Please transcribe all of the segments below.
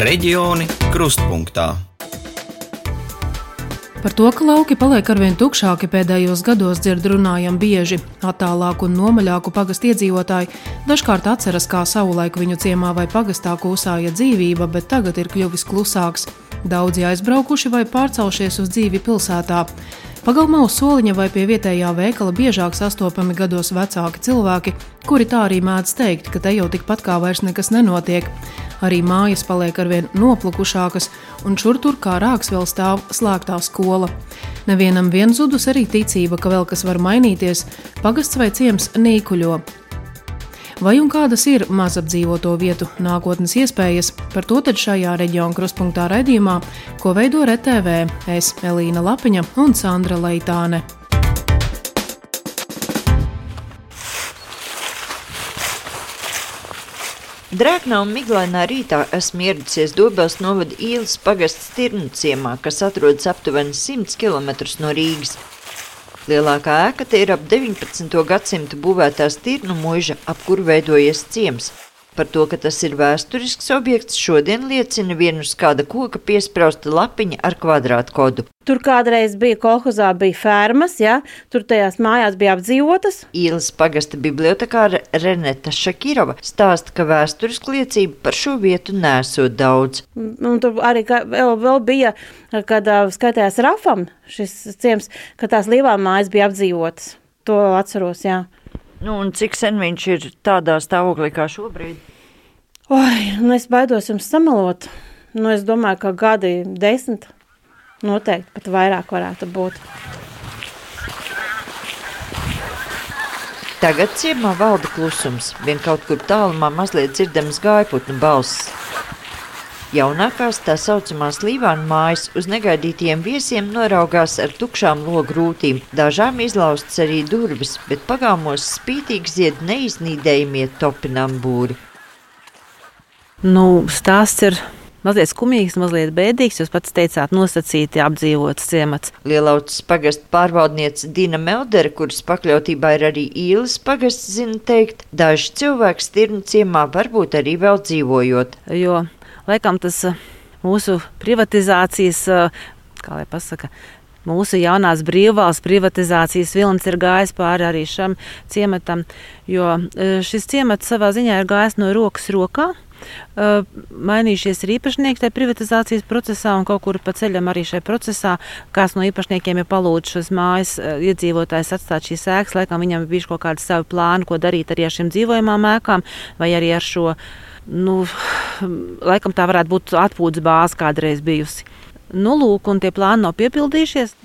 Reģioni krustpunktā. Par to, ka lauki paliek arvien tukšāki pēdējos gados, dzird runājam bieži. Attālāku un nomaļāku pagastu iedzīvotāji dažkārt atceras, kā savulaik viņu ciemā vai pagastā kūsāja dzīvība, bet tagad ir kļuvis klusāks. Daudzi aizbraukuši vai pārcelšies uz dzīvi pilsētā. Pagalmā uz soliņa vai pie vietējā veikala biežāk sastopami gados vecāki cilvēki, kuri tā arī mēdz teikt, ka te jau tikpat kā vairs nekas nenotiek. Arī mājas paliek arvien noplukušākas, un šur tur kā rāks vēl stāv slēgtā skola. Nevienam vien zudus arī ticība, ka vēl kas var mainīties, pagasts vai ciems nīkuļo. Vai un kādas ir mazapdzīvoto vietu nākotnes iespējas? Par to tad šajā reģiona krustpunktā raidījumā, ko veido RTV, es Elīna Lapiņa un Sandra Leitāne. Drēgnā un miglainā rītā esmu ieradusies Dobels novada ielas pagasts Tirnu ciemā, kas atrodas aptuveni 100 km no Rīgas. Lielākā ēka te ir ap 19. gadsimtu būvētā stirnu muiža, ap kuru veidojies ciems. Par to, ka tas ir vēsturisks objekts, šodien liecina viena uz kāda koka piesprausta lapiņa ar kvadrātkodu. Tur kādreiz bija kolhozā, bija fermas, ja? tur tajās mājās bija apdzīvotas. Īles pagasta bibliotekāra Reneta Šakirova stāsta, ka vēsturisku liecību par šo vietu nesot daudz. Un tur arī vēl, vēl bija, kad skaitījās Rafam šis ciems, ka tās lielā mājas bija apdzīvotas. To atceros, jā. Nu, un cik sen viņš ir tādā stāvoklī kā šobrīd? Oi, nu es baidos jums samalot. Nu, es domāju, ka gadi desmit noteikti pat vairāk varētu būt. Tagad ciemā valda klusums. Vien kaut kur tālumā mazliet dzirdams gaiputnu balss. Jaunākās tā saucamās Līvāna mājas uz negaidītiem viesiem noraugās ar tukšām logu rūtīm. Dažām izlaustas arī durvis, bet pagāmos spītīgi zied neiznīdējumie topinambūri. Nu, stāsts ir mazliet skumīgs, mazliet bēdīgs. Jūs pats teicāt, nosacīti apdzīvots ciemats. Lielautas pagastu pārvaldniece Dina Meldere, kuras pakļautībā ir arī īles pagasts, zina teikt, daži cilvēki stirnu ciemā varbūt arī vēl dzīvojot. Jo laikam tas eh, mūsu privatizācijas, eh, kā lai pasaka, mūsu jaunās brīvvalsts privatizācijas vilnis ir gājis pāri arī šam ciematam, jo eh, šis ciemats savā ziņā ir gājis no rokas rokā. Mainījušies ir īpašnieki tajā privatizācijas procesā, un kaut kur pa ceļam arī šajā procesā kāds no īpašniekiem ir palūdzis šos mājas iedzīvotājus atstāt šīs ēkas. Laikam viņam bijuši kaut kādi savi plāni, ko darīt arī ar šīm dzīvojamām ēkām vai arī ar šo nu, laikam tā varētu būt atpūtas bāze kādreiz bijusi. Nu, lūk, un tie plāni nav piepildījušies.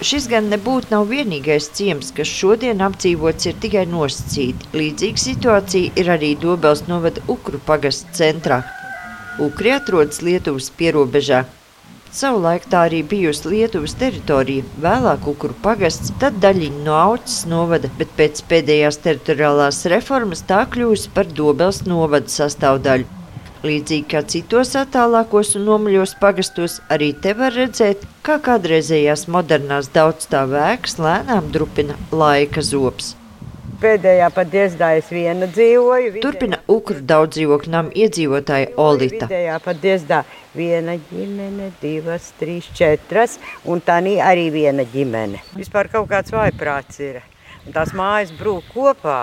Šis gan nebūtu nav vienīgais ciems, kas šodien apdzīvots ir tikai nosacīti. Līdzīga situācija ir arī Dobels novada Ukru pagasts centrā. Ukri atrodas Lietuvas pierobežā. Savulaik tā arī bijusi Lietuvas teritorija, vēlāk Ukru pagasts, tad daļiņa no Aucis novada, bet pēc pēdējās teritoriālās reformas tā kļūst par Dobels novada sastāvdaļu. Līdzīgi kā citos attālākos un nomaļos pagastos, arī te var redzēt, kā kādreizējās modernās daudzstāvēks lēnām drupina laika zops. Pēdējā pat diezdā es viena dzīvoju. Turpina Ukru daudz dzīvokļu namu iedzīvotāja Olita. Pēdējā pat diezdā viena ģimene, divas, trīs, četras, un tā arī viena ģimene. Vispār kaut kāds vaiprāts ir. Un tās mājas brūk kopā.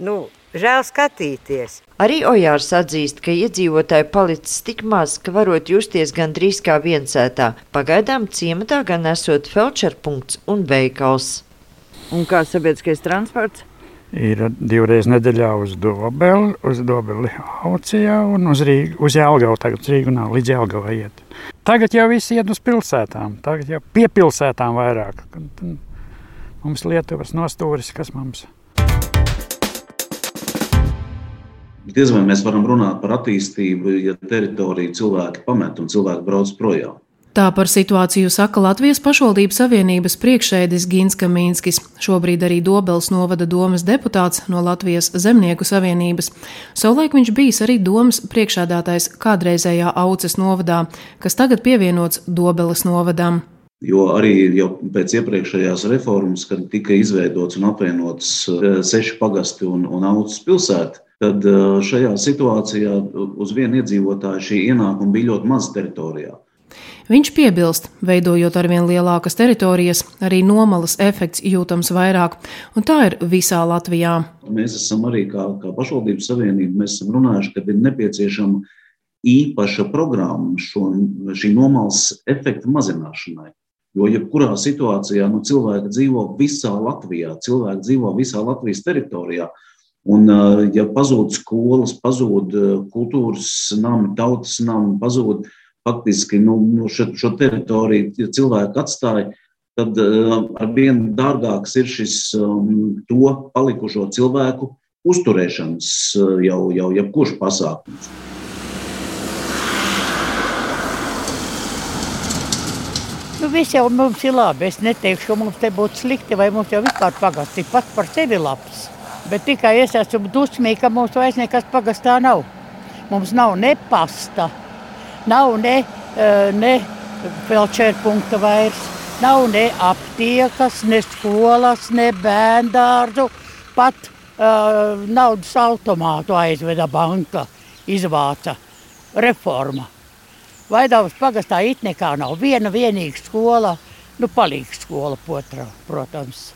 Nu, Žēl skatīties. Arī Ojārs atzīst, ka iedzīvotāji palicis tik maz, ka varot justies gandrīz kā viensētā. Pagaidām ciematā gan esot felčerpunkts un veikals. Un kā sabiedriskais transports? Ir divreiz nedēļā uz Dobeli, uz Dobeli Aucijā un uz, Rīgu, uz Jelgavu. Tagad uz Rīgu nav līdz Jelgavai iet. Tagad jau viss iet uz pilsētām, tagad jau pie pilsētām vairāk. Mums Lietuvas nostūris, kas mums. Diez vai mēs varam runāt par attīstību, ja teritoriju cilvēki pamet un cilvēki brauc projām. Tā par situāciju saka Latvijas pašvaldības savienības priekšēdis Gins Kamīnskis, šobrīd arī Dobels novada domas deputāts no Latvijas zemnieku savienības. Savulaik viņš bijis arī domas priekšādātais kādreizējā Auces novadā, kas tagad pievienots Dobeles novadām. Jo arī jau pēc iepriekšējās reformas, kad tika izveidots un apvienots eh, seši pagasti un, un augstas pilsēta, tad eh, šajā situācijā uz vienu iedzīvotāju šī ienākuma bija ļoti maza teritorijā. Viņš piebilst, veidojot arvien lielākas teritorijas, arī nomalas efekts jūtams vairāk, un tā ir visā Latvijā. Mēs esam arī kā, kā pašvaldības savienība, mēs esam runājuši, ka ir nepieciešama īpaša programma šo, šī nomalas efekta mazināšanai. Jo, jebkurā situācijā nu, cilvēki dzīvo visā Latvijā, cilvēki dzīvo visā Latvijas teritorijā. Un, ja pazūd skolas, pazūd kultūras nami, tautas nami, pazūd faktiski nu, nu šo, šo teritoriju, cilvēki atstāja, tad ar vien dārgāks ir šis um, to palikušo cilvēku uzturēšanas jau, jau jebkurš pasākums. Nu, viss jau mums ir labi. Es neteikšu, ka mums te būtu slikti, vai mums jau vispār pagasts ir pats par sevi labs. Bet tikai es esmu dusmīga, ka mums vairs nekas pagastā nav. Mums nav ne pasta, nav ne, eh, ne felčērpunkta vairs, nav ne aptiekas, ne skolas, ne bērndārzu, pat uh, naudas automātu aizveda banka, izvāca reforma. Vaidavas pagastā it nekā nav. Viena vienīga skola, nu palīgs skola, potra, protams.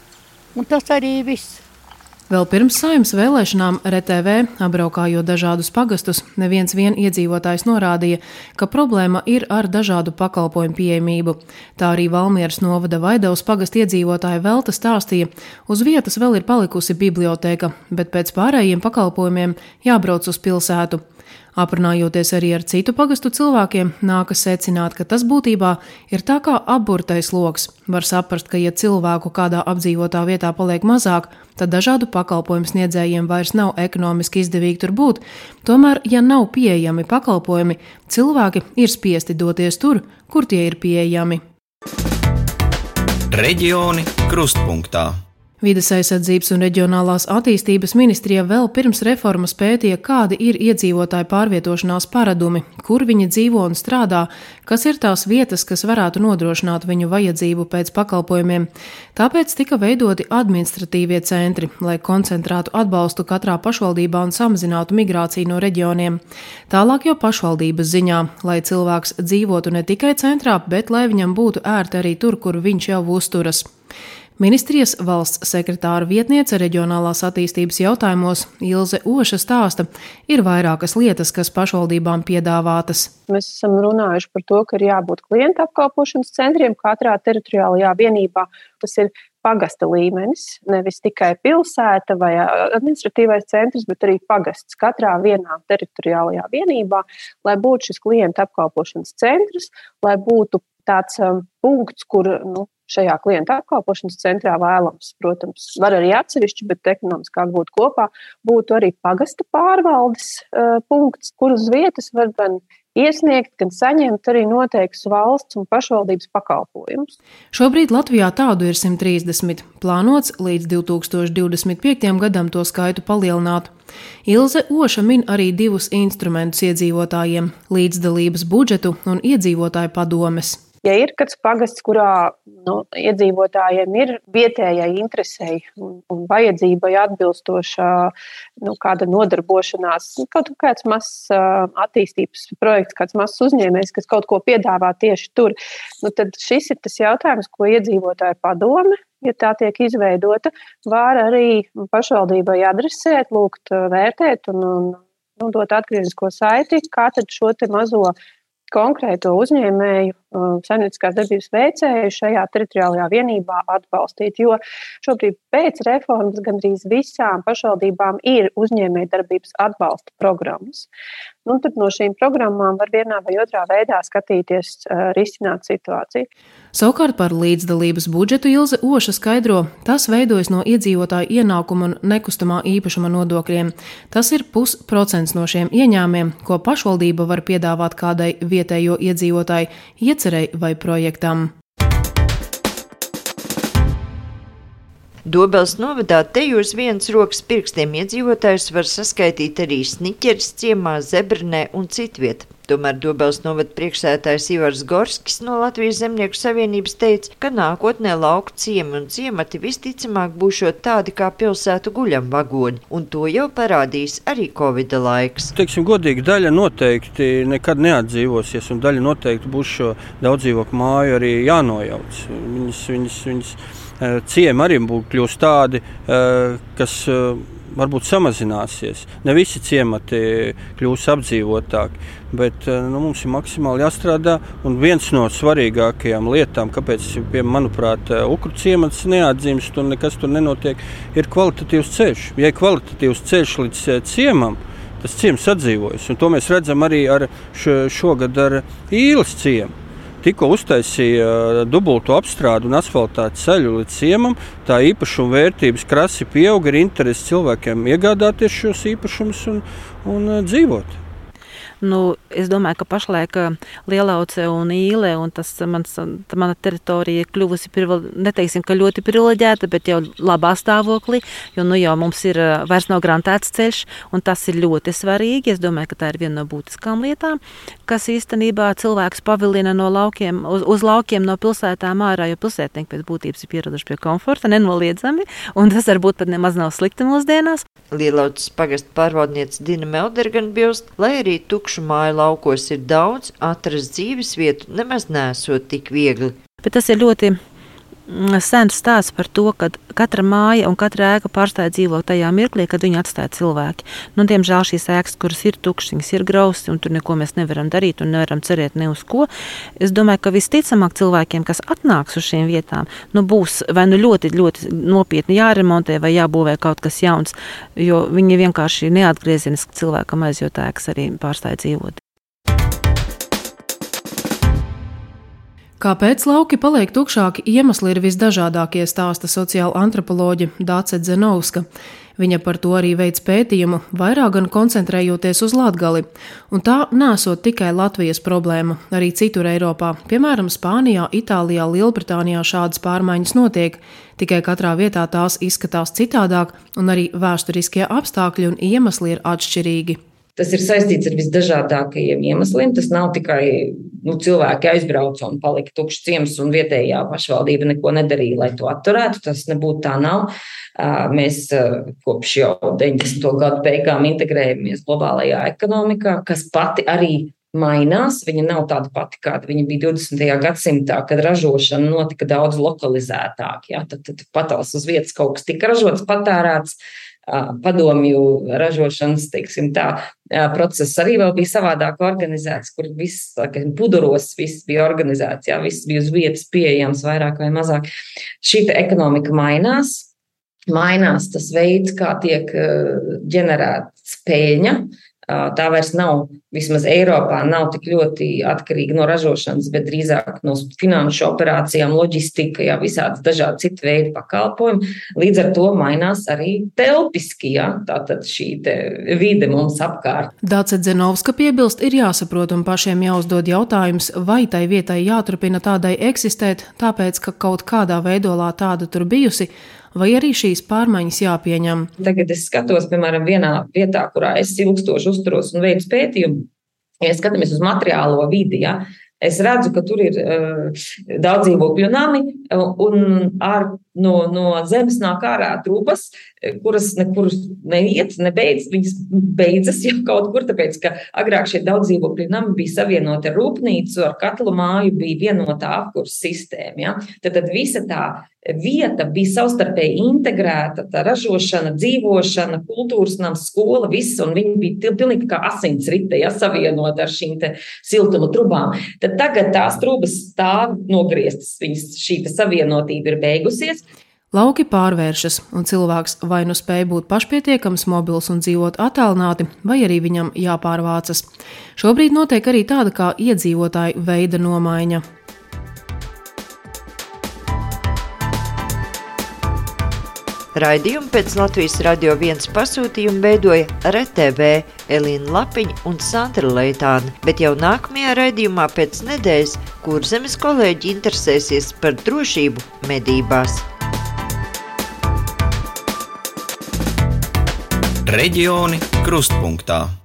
Un tas arī viss. Vēl pirms saimnes vēlēšanām RTV, apbraukājot dažādus pagastus, neviens vien iedzīvotājs norādīja, ka problēma ir ar dažādu pakalpojumu pieejamību. Tā arī Valmieras novada Vaidavas pagastu iedzīvotāja Velta stāstīja, uz vietas vēl ir palikusi biblioteka, bet pēc pārējiem pakalpojumiem jābrauc uz pilsētu. Aprunājoties arī ar citu pagastu cilvēkiem, nākas secināt, ka tas būtībā ir tā kā apburtais lokus. Var saprast, ka, ja cilvēku kādā apdzīvotā vietā paliek mazāk, tad dažādu pakalpojumu sniedzējiem vairs nav ekonomiski izdevīgi tur būt. Tomēr, ja nav pieejami pakalpojumi, cilvēki ir spiesti doties tur, kur tie ir pieejami. Reģioni krustpunktā. Vides aizsardzības un reģionālās attīstības ministrija vēl pirms reformas pētīja, kādi ir iedzīvotāju pārvietošanās paradumi, kur viņi dzīvo un strādā, kas ir tās vietas, kas varētu nodrošināt viņu vajadzību pēc pakalpojumiem. Tāpēc tika veidoti administratīvie centri, lai koncentrētu atbalstu katrā pašvaldībā un samazinātu migrāciju no reģioniem. Tālāk jau pašvaldības ziņā, lai cilvēks dzīvotu ne tikai centrā, bet lai viņam būtu ērti arī tur, kur viņš jau uzturas. Ministrijas valsts sekretāra vietniece reģionālās attīstības jautājumos Ilze Oša stāsta, ir vairākas lietas, kas pašvaldībām piedāvātas. Mēs esam runājuši par to, ka ir jābūt klienta apkalpošanas centriem katrā teritoriālajā vienībā. Tas ir pagasta līmenis, nevis tikai pilsēta vai administratīvais centrs, bet arī pagasts katrā vienā teritoriālajā vienībā, lai būtu šis klienta apkalpošanas centrs, lai būtu tāds punkts, kur nu, šajā klienta apkalpošanas centrā vēlams, protams, var arī atsevišķi, bet ekonomiskāk būt kopā, būtu arī pagasta pārvaldes uh, punkts, kur uz vietas var gan iesniegt, gan saņemt arī noteiktus valsts un pašvaldības pakalpojumus. Šobrīd Latvijā tādu ir 130. Plānots līdz 2025. gadam to skaitu palielināt. Ilze Oša min arī divus instrumentus iedzīvotājiem - līdzdalības budžetu un iedzīvotāju padomes. Ja ir kāds pagasts, kurā nu, iedzīvotājiem ir vietējai interesei un, un vajadzībai atbilstoša nu, kāda nodarbošanās, nu, kaut kāds mazs attīstības projekts, kāds mazs uzņēmējs, kas kaut ko piedāvā tieši tur, nu, tad šis ir tas jautājums, ko iedzīvotāji padome ja tā tiek izveidota, var arī pašvaldībai adresēt, lūgt, vērtēt un, un nu, dot atgrieznisko saiti, kā tad šo mazo konkrēto uzņēmēju, uh, saimnieciskās darbības veicēju šajā teritoriālajā vienībā atbalstīt. Jo šobrīd pēc reformas gandrīz visām pašvaldībām ir uzņēmējdarbības atbalsta programmas. Nu, tad no šīm programmām var vienā vai otrā veidā skatīties, uh, risināt situāciju. Savukārt par līdzdalības budžetu Ilze Oša skaidro, tas veidojas no iedzīvotāju ienākuma un nekustamā īpašuma nodokļiem. Tas ir pusprocents no šiem ieņēmumiem, ko pašvaldība var piedāvāt kādai vietējo iedzīvotāju iecerei vai projektam. Dobels novadā te uz vienas rokas pirkstiem iedzīvotājus var saskaitīt arī Sniķeris ciemā, Zebrinē un citviet. Tomēr Dobels novada priekšsētājs Ivars Gorskis no Latvijas Zemnieku savienības teica, ka nākotnē lauku ciemi un ciemati visticamāk būšot tādi kā pilsētu guļam vagoni, un to jau parādīs arī Covid laiks. Teiksim, godīgi, daļa noteikti nekad neatdzīvosies, un daļa noteikti būs šo daudzdzīvokļu māju arī jānojauc. Viņas, viņas, viņas eh, ciemi arī būtu kļūst tādi, eh, kas eh, varbūt samazināsies. Ne visi ciemati kļūs apdzīvotāki, bet eh, nu, mums ir maksimāli jāstrādā. Un viens no svarīgākajām lietām, kāpēc, manuprāt, eh, Ukru ciemats neatdzimst un nekas tur nenotiek, ir kvalitatīvs ceļš. Ja ir kvalitatīvs ceļš līdz eh, ciemam, tas ciems atdzīvojas. Un to mēs redzam arī ar šo, šogad ar īles ciemu tikko uztaisīja dubultu apstrādi un asfaltētu ceļu līdz ciemam, tā īpašuma vērtības krasi pieauga, ir interesi cilvēkiem iegādāties šos īpašumus un, un dzīvot. Nu, es domāju, ka pašlaik Lielauce un Īle un tas mans, mana teritorija ir kļuvusi, neteiksim, ka ļoti privileģēta, bet jau labā stāvoklī, jo nu jau mums ir vairs nav grantēts ceļš, un tas ir ļoti svarīgi. Es domāju, ka tā ir viena no būtiskām lietām, kas īstenībā cilvēks pavilina no laukiem, uz, uz laukiem no pilsētām ārā, jo pilsētnieki pēc būtības ir pieraduši pie komforta, nenoliedzami, un tas varbūt pat nemaz nav slikti mūsdienās. Lielautas pagasta pārvaldniece Dina Meldergan bilst, lai arī tukšu māju laukos ir daudz, atrast dzīves vietu nemaz nesot tik viegli. Bet tas ir ļoti mm, sens stāsts par to, ka katra māja un katra ēka pārstāja dzīvot tajā mirklī, kad viņu atstāja cilvēki. Nu, diemžēl šīs ēkas, kuras ir tukšas, ir grausas, un tur neko mēs nevaram darīt un nevaram cerēt ne uz ko. Es domāju, ka visticamāk cilvēkiem, kas atnāks uz šīm vietām, nu, būs vai nu ļoti, ļoti nopietni jāremontē vai jābūvē kaut kas jauns, jo viņi vienkārši neatgriezeniski cilvēkam aizjūt ēkas arī pārstāja dzīvot. Kāpēc lauki paliek tukšāki, iemesli ir visdažādākie, stāsta sociāla antropoloģe Dāce Zenovska. Viņa par to arī veids pētījumu, vairāk gan koncentrējoties uz latgali. Un tā nesot tikai Latvijas problēma, arī citur Eiropā, piemēram, Spānijā, Itālijā, Lielbritānijā šādas pārmaiņas notiek, tikai katrā vietā tās izskatās citādāk, un arī vēsturiskie apstākļi un iemesli ir atšķirīgi. Tas ir saistīts ar visdažādākajiem iemesliem. Tas nav tikai nu, cilvēki aizbrauca un palika tukšs ciems, un vietējā pašvaldība neko nedarīja, lai to atturētu. Tas nebūtu tā nav. Mēs kopš jau 90. gadu beigām integrējamies globālajā ekonomikā, kas pati arī mainās. Viņa nav tāda pati, kāda viņa bija 20. gadsimtā, kad ražošana notika daudz lokalizētāk. Ja? Tad, tad patals uz vietas kaut kas tika ražots, patērēts padomju ražošanas teiksim, tā, process arī bija savādāk organizēts, kur viss puduros viss bija organizēts, jā, viss bija uz vietas pieejams vairāk vai mazāk. Šī ekonomika mainās. Mainās tas veids, kā tiek ģenerēta spēļņa, tā vairs nav, vismaz Eiropā, nav tik ļoti atkarīga no ražošanas, bet drīzāk no finanšu operācijām, loģistika, jā, visādas dažādi citu veidu pakalpojumi. Līdz ar to mainās arī telpiski, jā, tātad šī vide mums apkārt. Dāce Dzenovska piebilst, ir jāsaprot un pašiem jāuzdod jautājums, vai tai vietai jāturpina tādai eksistēt, tāpēc, ka kaut kādā veidolā tāda tur bijusi, vai arī šīs pārmaiņas jāpieņem? Tagad es skatos, piemēram, vienā vietā, kurā es ilgstoši uzturos un veicu pētījumu. Ja skatāmies uz materiālo vidi, ja, Es redzu, ka tur ir uh, daudz dzīvokļu nami, un ar, no, no zemes nāk ārā trūpas, kuras nekur neiet, nebeidz. Viņas beidzas jau kaut kur, tāpēc, ka agrāk šie daudz dzīvokļu nami bija savienoti ar rūpnīcu, ar katlu māju, bija vienotā apkurss sistēma. Ja? Tad, tad visa tā vieta bija savstarpēji integrēta, tā ražošana, dzīvošana, kultūras nams, skola, viss, un viņi bija pilnīgi kā asinsrite, ja savienot ar šīm siltuma trubām. Tad tagad tās trubas stāv nogrieztas, viņas šī savienotība ir beigusies. Lauki pārvēršas, un cilvēks vai nu spēj būt pašpietiekams, mobils un dzīvot attālināti, vai arī viņam jāpārvācas. Šobrīd notiek arī tāda kā iedzīvotāju veida nomaiņa. Raidījumu pēc Latvijas radio viens pasūtījuma veidoja RTV Elīna Lapiņa un Sandra Leitāne, bet jau nākamajā raidījumā pēc nedēļas kurzemes kolēģi interesēsies par drošību medībās. Reģioni krustpunktā.